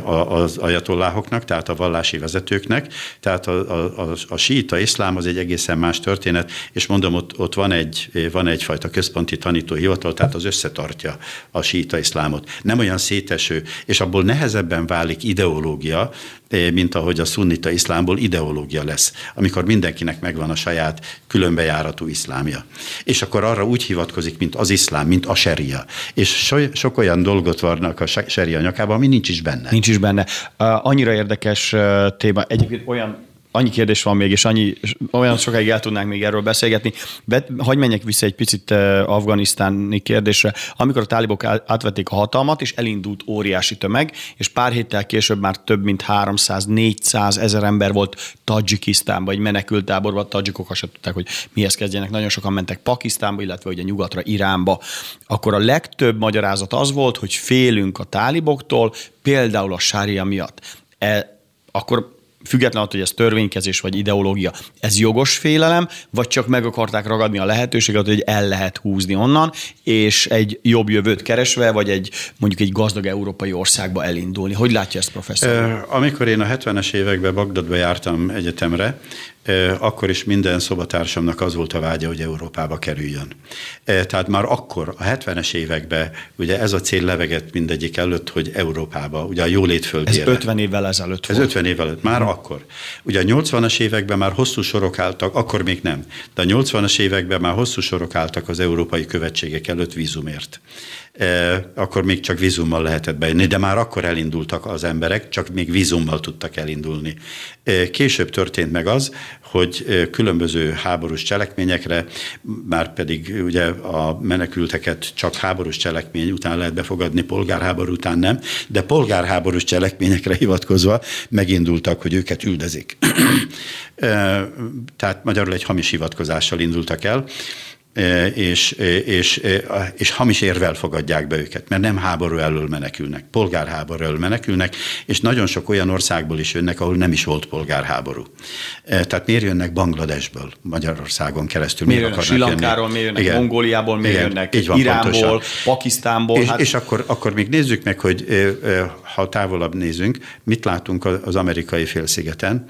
a, az ajatolláhoknak, tehát a vallási vezetőknek, tehát a, a, a, a síita iszlám az egy egészen más történet, és mondom, ott, ott van, egy, van egyfajta központi tanítóhivatal, tehát az összetartja a síita iszlámot. Nem olyan széteső, és abból nehezebben válik ideológia, eh, mint ahogy a szunnita iszlámból ideológia lesz, amikor mindenkinek megvan a saját különbejáratú iszlámja. És akkor arra úgy hivatkozik, mint az iszlám, mint a seria. És so, sok olyan dolgot varnak a se- seria nyakában, ami nincs is benne. Nincs is benne. Annyira érdekes téma. Egyébként olyan annyi kérdés van még, és annyi, olyan sokáig el tudnánk még erről beszélgetni. Be, hagyj menjek vissza egy picit afganisztáni kérdésre. Amikor a tálibok átvették a hatalmat, és elindult óriási tömeg, és pár héttel később már több mint 300-400 ezer ember volt Tajikisztánban, egy menekültáborban, a tadzsikok azt sem tudták, hogy mihez kezdjenek. Nagyon sokan mentek Pakisztánba, illetve ugye nyugatra, Iránba. Akkor a legtöbb magyarázat az volt, hogy félünk a táliboktól, például a sária miatt. E, akkor független attól, hogy ez törvénykezés vagy ideológia, ez jogos félelem, vagy csak meg akarták ragadni a lehetőséget, hogy el lehet húzni onnan, és egy jobb jövőt keresve, vagy egy mondjuk egy gazdag európai országba elindulni. Hogy látja ezt, professzor? Amikor én a 70-es években Bagdadba jártam egyetemre, akkor is minden szobatársamnak az volt a vágya, hogy Európába kerüljön. Tehát már akkor, a 70-es években ugye ez a cél levegett mindegyik előtt, hogy Európába, ugye a jólét ez földjére. 50 évvel ezelőtt Ez volt. 50 évvel előtt, már akkor. Ugye a 80-as években már hosszú sorok álltak, akkor még nem, de a 80-as években már hosszú sorok álltak az európai követségek előtt vízumért. E, akkor még csak vízummal lehetett bejönni, de már akkor elindultak az emberek, csak még vízummal tudtak elindulni. E, később történt meg az, hogy e, különböző háborús cselekményekre, már pedig ugye a menekülteket csak háborús cselekmény után lehet befogadni, polgárháború után nem, de polgárháborús cselekményekre hivatkozva megindultak, hogy őket üldözik. [clears throat] Tehát magyarul egy hamis hivatkozással indultak el, és, és, és hamis érvel fogadják be őket, mert nem háború elől menekülnek, polgárháború elől menekülnek, és nagyon sok olyan országból is jönnek, ahol nem is volt polgárháború. E, Tehát miért jönnek Bangladesből, Magyarországon keresztül? Miért jönnek Sri akarnak Lankáról, jönni? miért jönnek Igen. Mongóliából, miért Igen, jönnek így van, Iránból, pontosan. Pakisztánból. És, hát- és akkor, akkor még nézzük meg, hogy ha távolabb nézünk, mit látunk az amerikai félszigeten.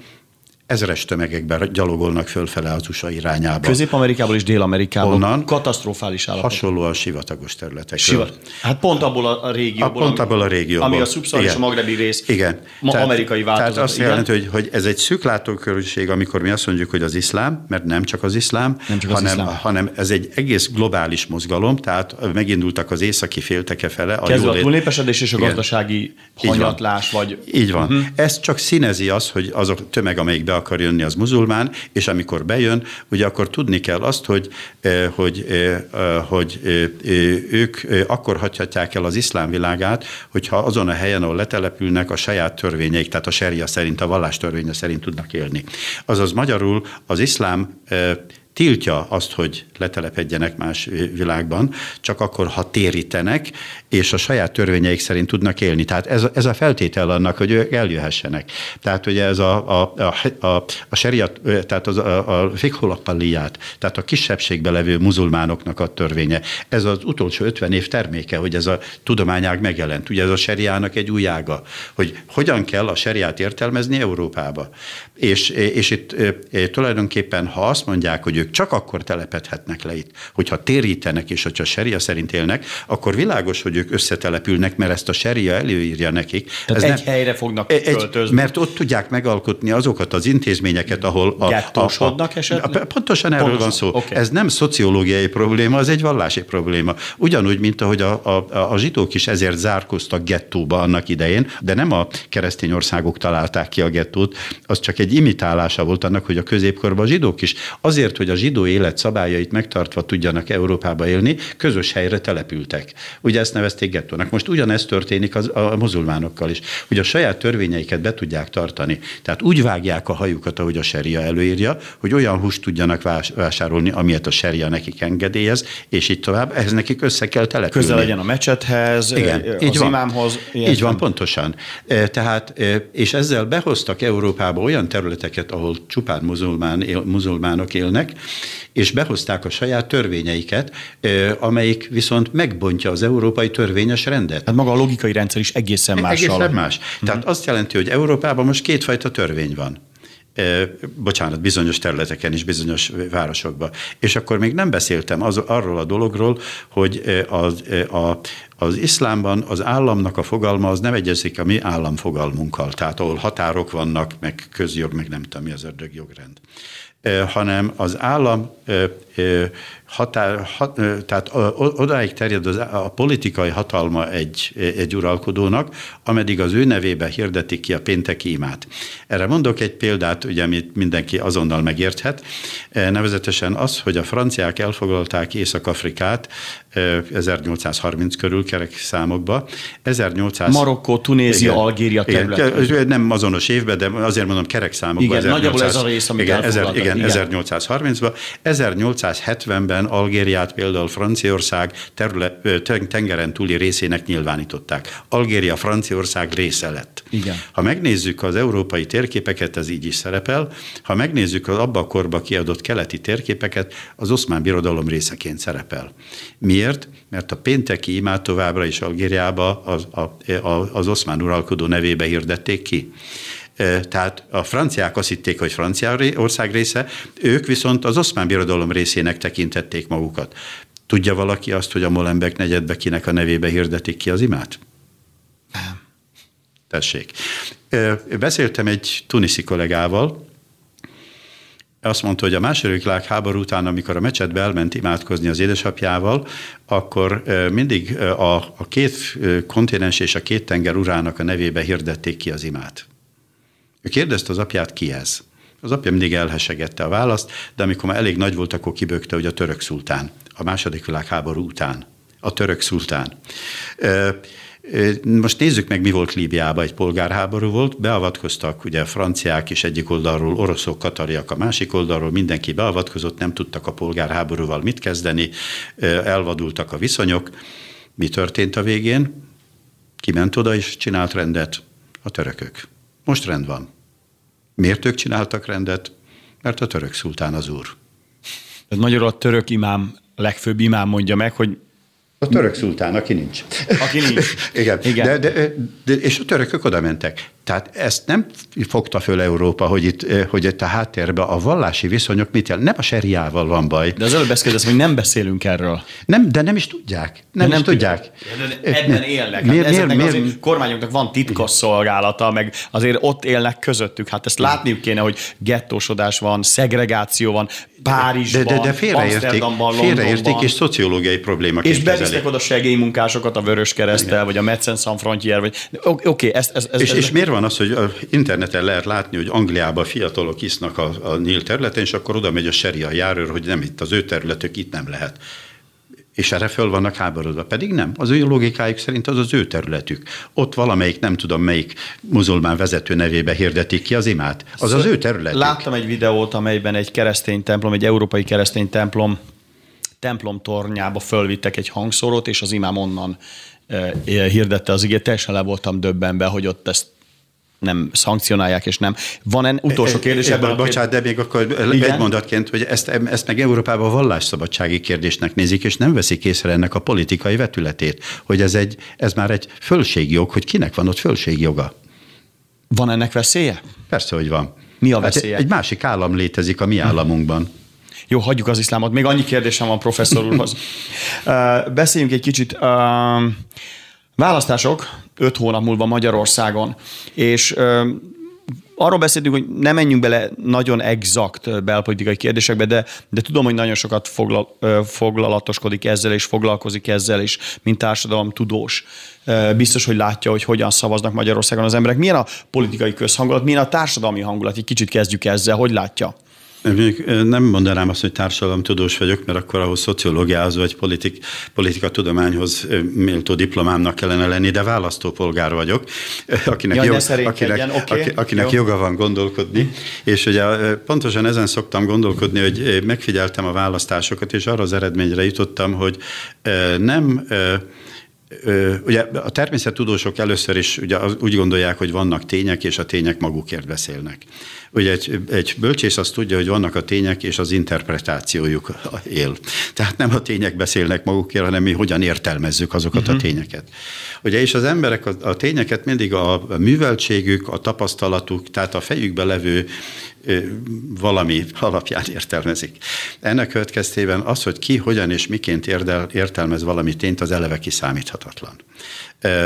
Ezres tömegekben gyalogolnak fölfele az USA irányába. Közép-Amerikából és Dél-Amerikából. Honnan? Katasztrofális állapot. Hasonlóan sivatagos területekről. Sivat. Hát pont abból a, régióból. A, pont abból a régióból. Ami a szubszahar és a magrebi rész. Igen. Ma amerikai változat. Tehát azt igen? jelenti, hogy, hogy ez egy szűk látókörűség, amikor mi azt mondjuk, hogy az iszlám, mert nem csak az iszlám, Nem csak az hanem, iszlám. hanem ez egy egész globális mozgalom, tehát megindultak az északi félteke fele. A Kezdve a túlnépesedés és a Igen. gazdasági Így van. hanyatlás, vagy Így van. Uh-huh. Ez csak színezi az, hogy az a tömeg, amelyik akar jönni, az muzulmán, és amikor bejön, ugye akkor tudni kell azt, hogy, eh, hogy, eh, eh, hogy ők akkor hagyhatják el az iszlám világát, hogyha azon a helyen, ahol letelepülnek, a saját törvényeik, tehát a seria szerint, a vallás törvénye szerint tudnak élni. Azaz magyarul az iszlám tiltja azt, hogy letelepedjenek más világban, csak akkor, ha térítenek, és a saját törvényeik szerint tudnak élni. Tehát ez, ez a feltétel annak, hogy ők eljöhessenek. Tehát ugye ez a, a, a, a, a seriat, tehát az, a, a fikhulapalliát, tehát a kisebbségbe levő muzulmánoknak a törvénye. Ez az utolsó 50 év terméke, hogy ez a tudományág megjelent. Ugye ez a seriának egy új ága, hogy hogyan kell a seriát értelmezni Európába. És, és itt tulajdonképpen, ha azt mondják, hogy ők csak akkor telepedhetnek le itt, hogyha térítenek, és hogyha seria szerint élnek, akkor világos, hogy ők összetelepülnek, mert ezt a seria előírja nekik. Tehát Ez egy nem, helyre fognak egy, költözni. Mert ott tudják megalkotni azokat az intézményeket, ahol... A, Gettósodnak esetleg? A, pontosan erről pontosan. van szó. Okay. Ez nem szociológiai probléma, az egy vallási probléma. Ugyanúgy, mint ahogy a, a, a zsidók is ezért zárkoztak gettóba annak idején, de nem a keresztény országok találták ki a gettót, az csak egy imitálása volt annak, hogy a középkorban a zsidók is azért, hogy a zsidó élet szabályait megtartva tudjanak Európába élni, közös helyre települtek. Ugye ezt nevezték gettónak. Most ugyanezt történik az, a muzulmánokkal is, hogy a saját törvényeiket be tudják tartani. Tehát úgy vágják a hajukat, ahogy a seria előírja, hogy olyan húst tudjanak vásárolni, amilyet a seria nekik engedélyez, és így tovább. Ez nekik össze kell települni. Közel legyen a mecsethez, Igen, az így van. imámhoz. Így van, pontosan. Tehát, és ezzel behoztak Európába olyan területeket, ahol csupán muzulmán, muzulmánok élnek, és behozták a saját törvényeiket, amelyik viszont megbontja az európai törvényes rendet. Hát maga a logikai rendszer is egészen más. Egészen más. Mm-hmm. Tehát azt jelenti, hogy Európában most kétfajta törvény van bocsánat, bizonyos területeken is, bizonyos városokban. És akkor még nem beszéltem az, arról a dologról, hogy az, a, az iszlámban az államnak a fogalma az nem egyezik a mi államfogalmunkkal, tehát ahol határok vannak, meg közjog, meg nem tudom mi az ördög jogrend hanem az állam határ, hat, tehát odáig terjed az, a politikai hatalma egy, egy uralkodónak, ameddig az ő nevébe hirdetik ki a pénteki imát. Erre mondok egy példát, ugye, amit mindenki azonnal megérthet, nevezetesen az, hogy a franciák elfoglalták Észak-Afrikát 1830 körül kerek számokba. 1800... Marokkó, Tunézia, igen, Algéria terület. Nem azonos évben, de azért mondom kerek számokba. Igen, 1800, nagyjából ez a rész, amit igen, ezer, igen, igen, 1830-ban. 1870-ben Algériát például Franciaország terület, tengeren túli részének nyilvánították. Algéria Franciaország része lett. Igen. Ha megnézzük az európai térképeket, ez így is szerepel. Ha megnézzük az abba a korba kiadott keleti térképeket, az oszmán birodalom részeként szerepel. Miért? Miért? Mert a pénteki imát továbbra is Algériába az, a, a, az oszmán uralkodó nevébe hirdették ki. Tehát a franciák azt hitték, hogy Franciaország része, ők viszont az oszmán birodalom részének tekintették magukat. Tudja valaki azt, hogy a Molenbeek negyedbe kinek a nevébe hirdetik ki az imát? Nem. Tessék. Beszéltem egy tuniszi kollégával, azt mondta, hogy a második világháború után, amikor a mecsetbe elment imádkozni az édesapjával, akkor mindig a, a két kontinens és a két tenger urának a nevébe hirdették ki az imát. Ő kérdezte az apját, ki ez? Az apja mindig elhesegette a választ, de amikor már elég nagy volt, akkor kibökte, hogy a török szultán, a második világháború után. A török szultán. Most nézzük meg, mi volt Líbiában, egy polgárháború volt, beavatkoztak ugye a franciák is egyik oldalról, oroszok, katariak a másik oldalról, mindenki beavatkozott, nem tudtak a polgárháborúval mit kezdeni, elvadultak a viszonyok. Mi történt a végén? Kiment oda és csinált rendet? A törökök. Most rend van. Miért ők csináltak rendet? Mert a török szultán az úr. Ez magyarul a török imám, legfőbb imám mondja meg, hogy a török szultán, aki nincs. Aki nincs. [laughs] Igen. Igen. De, de, de, és a törökök oda mentek. Tehát ezt nem fogta föl Európa, hogy itt, eh, hogy itt a háttérben a vallási viszonyok mit jel. Nem a seriával van baj. De az előbb beszélsz, hogy nem beszélünk erről. Nem, de nem is tudják. Nem, nem is tudják. tudják. De ebben élnek. Hát miért, miért, miért? azért kormányoknak van titkos szolgálata, meg azért ott élnek közöttük. Hát ezt látniuk kéne, hogy gettósodás van, szegregáció van, Párizsban, de, de, de félreértik, félreértik és szociológiai problémaként És bevisznek oda segélymunkásokat a Vörös Keresztel, vagy a Médecins Sans Frontier, vagy oké, okay, ezt, ez, ez, és, ez, és miért van az, hogy a interneten lehet látni, hogy Angliában fiatalok isznak a, a Níl területen, és akkor oda megy a seria járőr, hogy nem itt az ő területük, itt nem lehet. És erre föl vannak háborodva. Pedig nem. Az ő logikájuk szerint az az ő területük. Ott valamelyik, nem tudom melyik muzulmán vezető nevébe hirdetik ki az imát. Az szóval az ő területük. Láttam egy videót, amelyben egy keresztény templom, egy európai keresztény templom templom tornyába fölvittek egy hangszórót, és az imám onnan e, hirdette az igét. Teljesen le voltam döbbenve, hogy ott ezt nem szankcionálják, és nem. Van en utolsó kérdés ebben a Bocsánat, de még akkor Igen? egy mondatként, hogy ezt, ezt meg Európában vallásszabadsági kérdésnek nézik, és nem veszik észre ennek a politikai vetületét, hogy ez, egy, ez már egy fölségjog, hogy kinek van ott fölségjoga. Van ennek veszélye? Persze, hogy van. Mi a veszélye? Hát egy másik állam létezik a mi államunkban. Jó, hagyjuk az iszlámot. Még annyi kérdésem van professzor úrhoz. [laughs] Beszéljünk egy kicsit. Választások öt hónap múlva Magyarországon, és arról beszéltünk, hogy nem menjünk bele nagyon exakt belpolitikai kérdésekbe, de, de tudom, hogy nagyon sokat foglal, foglalatoskodik ezzel, és foglalkozik ezzel, és mint társadalom tudós. Biztos, hogy látja, hogy hogyan szavaznak Magyarországon az emberek. Milyen a politikai közhangulat, milyen a társadalmi hangulat? Egy kicsit kezdjük ezzel. Hogy látja? Nem mondanám azt, hogy társadalomtudós vagyok, mert akkor ahhoz szociológiához vagy politik, politikatudományhoz méltó diplomámnak kellene lenni, de választópolgár vagyok, akinek, Jaj, jog, akinek, okay, akinek joga van gondolkodni. És ugye pontosan ezen szoktam gondolkodni, hogy megfigyeltem a választásokat, és arra az eredményre jutottam, hogy nem Ugye a természettudósok először is ugye úgy gondolják, hogy vannak tények, és a tények magukért beszélnek. Ugye egy, egy bölcsész azt tudja, hogy vannak a tények, és az interpretációjuk él. Tehát nem a tények beszélnek magukért, hanem mi hogyan értelmezzük azokat uh-huh. a mhm. tényeket. Ugye, és az emberek a, a tényeket mindig a műveltségük, a tapasztalatuk, tehát a fejükbe levő valami alapján értelmezik. Ennek következtében az, hogy ki, hogyan és miként érdel, értelmez valami tényt, az eleve kiszámíthatatlan.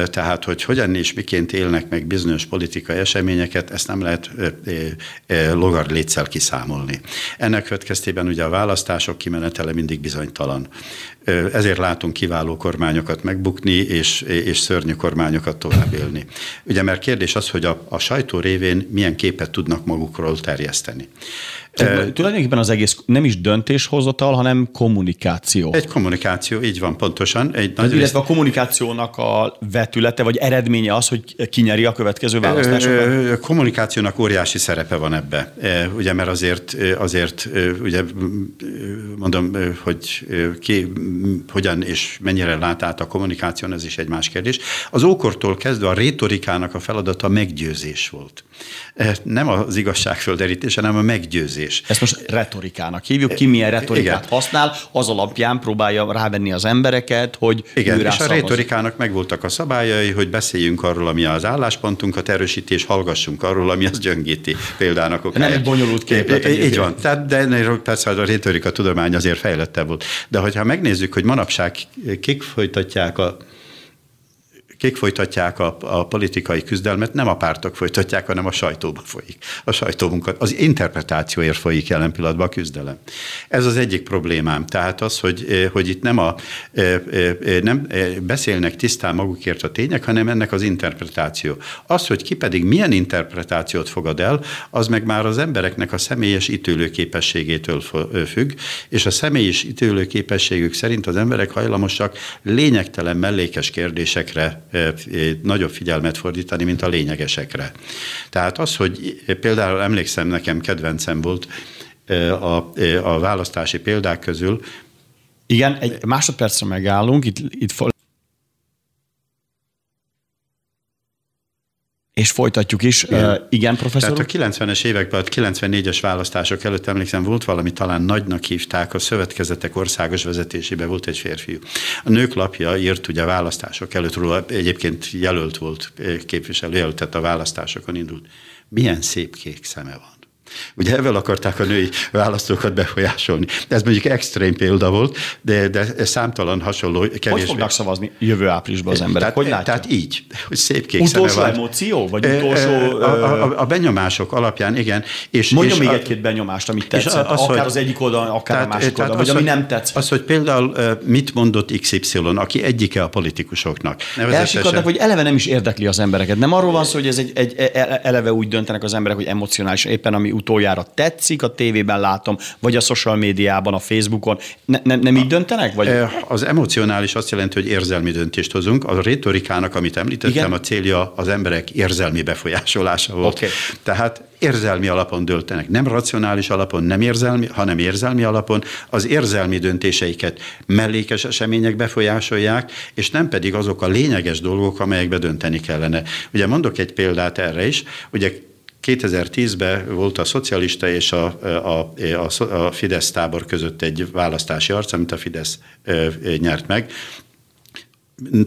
Tehát, hogy hogyan és miként élnek meg bizonyos politikai eseményeket, ezt nem lehet logarlétszel kiszámolni. Ennek következtében ugye a választások kimenetele mindig bizonytalan. Ezért látunk kiváló kormányokat megbukni, és, és szörnyű kormányokat tovább élni. Ugye mert kérdés az, hogy a, a sajtó révén milyen képet tudnak magukról terjeszteni. Tulajdonképpen az egész nem is döntéshozatal, hanem kommunikáció. Egy kommunikáció, így van pontosan. Egy nagy illetve rész... a kommunikációnak a vetülete, vagy eredménye az, hogy kinyeri a következő választásokat? A kommunikációnak óriási szerepe van ebbe. Ugye, mert azért, azért ugye mondom, hogy ki hogyan és mennyire lát át a kommunikáción, ez is egy más kérdés. Az ókortól kezdve a rétorikának a feladata meggyőzés volt. Nem az igazság földerítése, hanem a meggyőzés. Ezt most retorikának hívjuk. Ki milyen retorikát Igen. használ, az alapján próbálja rávenni az embereket, hogy Igen, és a retorikának megvoltak a szabályai, hogy beszéljünk arról, ami az álláspontunkat erősíti, és hallgassunk arról, ami az gyöngíti példának. Okáját. Nem egy bonyolult képlet. Így van. Tehát, de persze a retorika tudomány azért fejlettebb volt. De hogyha megnézzük, hogy manapság kik folytatják a kik folytatják a, a politikai küzdelmet, nem a pártok folytatják, hanem a sajtóban folyik. A sajtómunkat, az interpretációért folyik jelen pillanatban a küzdelem. Ez az egyik problémám. Tehát az, hogy, eh, hogy itt nem, a, eh, eh, nem beszélnek tisztán magukért a tények, hanem ennek az interpretáció. Az, hogy ki pedig milyen interpretációt fogad el, az meg már az embereknek a személyes ítélőképességétől függ, és a személyes ítélőképességük szerint az emberek hajlamosak lényegtelen mellékes kérdésekre nagyobb figyelmet fordítani, mint a lényegesekre. Tehát az, hogy például emlékszem, nekem kedvencem volt a, a választási példák közül, igen, egy másodpercre megállunk, itt, itt És folytatjuk is. Igen, uh, igen professzor? Tehát a 90-es években, a 94-es választások előtt emlékszem, volt valami, talán nagynak hívták, a szövetkezetek országos vezetésében volt egy férfiú. A nők lapja írt ugye a választások előtt róla, egyébként jelölt volt képviselő, jelölt, a választásokon indult. Milyen szép kék szeme van. Ugye ezzel akarták a női választókat befolyásolni. Ez mondjuk extrém példa volt, de, de számtalan hasonló kevés. Hogy fognak szavazni jövő áprilisban az emberek? Tehát, hogy látja? tehát így, hogy szép kék Utolsó emóció? Vagy utolsó... A, a, a, benyomások alapján, igen. És, Mondja és még egy-két benyomást, amit tetszett. Az, akár hogy, az egyik oldalon, akár tehát, a másik tehát oldalon, vagy ami nem tetszett. Az, hogy például mit mondott XY, aki egyike a politikusoknak. Elsikadnak, hogy eleve nem is érdekli az embereket. Nem arról van szó, hogy ez egy, egy eleve úgy döntenek az emberek, hogy emocionális, éppen ami utoljára tetszik, a tévében látom, vagy a social médiában, a Facebookon. Ne, ne, nem így döntenek? Vagy? Az emocionális azt jelenti, hogy érzelmi döntést hozunk. A retorikának, amit említettem, Igen? a célja az emberek érzelmi befolyásolása volt. Okay. Tehát érzelmi alapon döltenek. Nem racionális alapon, nem érzelmi, hanem érzelmi alapon. Az érzelmi döntéseiket mellékes események befolyásolják, és nem pedig azok a lényeges dolgok, amelyekbe dönteni kellene. Ugye mondok egy példát erre is. Ugye 2010-ben volt a szocialista és a, a, a, a Fidesz tábor között egy választási arc, amit a Fidesz nyert meg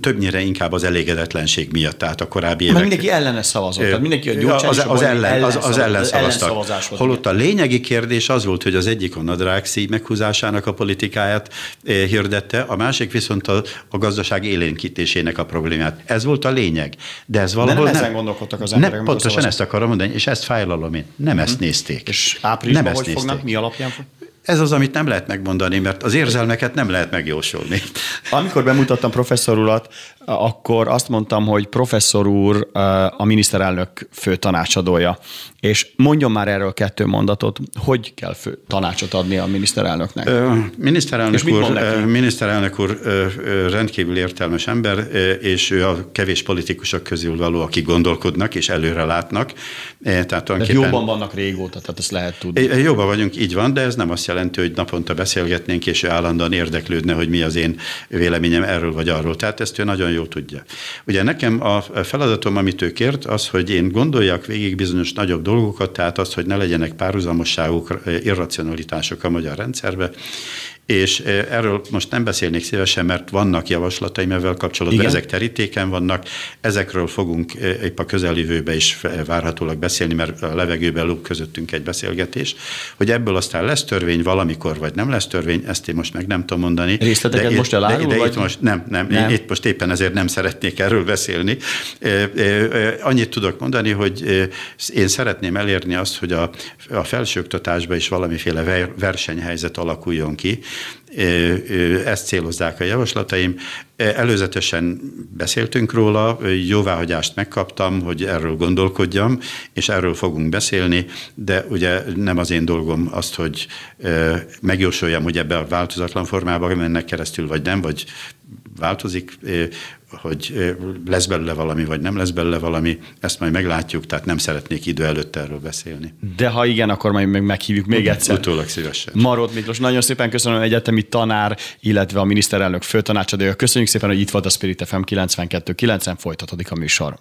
többnyire inkább az elégedetlenség miatt, tehát a korábbi évek. Mert mindenki ellene szavazott, tehát mindenki a az, az, ellen, az, az ellen szavaztak. Holott a lényegi kérdés az volt, hogy az egyik a nadrág szíj meghúzásának a politikáját hirdette, a másik viszont a, a gazdaság élénkítésének a problémát. Ez volt a lényeg. De ez valahol De nem, nem gondolkodtak az emberek. Nem, pontosan ezt akarom mondani, és ezt fájlalom én. Nem ezt mhm. nézték. És áprilisban nem hogy ezt fognak, mi alapján? Ez az, amit nem lehet megmondani, mert az érzelmeket nem lehet megjósolni. [laughs] Amikor bemutattam professzor urat, akkor azt mondtam, hogy professzor úr a miniszterelnök fő tanácsadója. És mondjon már erről kettő mondatot, hogy kell fő tanácsot adni a miniszterelnöknek? Ö, miniszterelnök, úr, miniszterelnök úr rendkívül értelmes ember, és ő a kevés politikusok közül való, akik gondolkodnak és előre látnak. Tehát tulajdonképpen... jóban vannak régóta, tehát ezt lehet tudni. Jóban vagyunk, így van, de ez nem azt jelenti, hogy naponta beszélgetnénk, és ő állandóan érdeklődne, hogy mi az én véleményem erről vagy arról. Tehát ezt ő nagyon jól tudja. Ugye nekem a feladatom, amit ő kért, az, hogy én gondoljak végig bizonyos nagyobb dolgokat, tehát az, hogy ne legyenek párhuzamosságok, irracionalitások a magyar rendszerbe, és erről most nem beszélnék szívesen, mert vannak javaslataim ezzel kapcsolatban, Igen? ezek terítéken vannak, ezekről fogunk épp a közeljövőben is várhatólag beszélni, mert a levegőben lóg közöttünk egy beszélgetés, hogy ebből aztán lesz törvény valamikor, vagy nem lesz törvény, ezt én most meg nem tudom mondani. Részleteket de, most elárul? De, de vagy? itt most nem, nem, nem. Itt most éppen ezért nem szeretnék erről beszélni. Annyit tudok mondani, hogy én szeretném elérni azt, hogy a, a felsőoktatásban is valamiféle versenyhelyzet alakuljon ki, ezt célozzák a javaslataim. Előzetesen beszéltünk róla, jóváhagyást megkaptam, hogy erről gondolkodjam, és erről fogunk beszélni, de ugye nem az én dolgom azt, hogy megjósoljam, hogy ebbe a változatlan formában mennek keresztül, vagy nem, vagy változik, hogy lesz belőle valami, vagy nem lesz belőle valami, ezt majd meglátjuk, tehát nem szeretnék idő előtt erről beszélni. De ha igen, akkor majd meg meghívjuk még egyszer. Utólag szívesen. Marot Miklós, nagyon szépen köszönöm egyetemi tanár, illetve a miniszterelnök főtanácsadója. Köszönjük szépen, hogy itt volt a Spirit FM 92.9-en, folytatódik a műsor.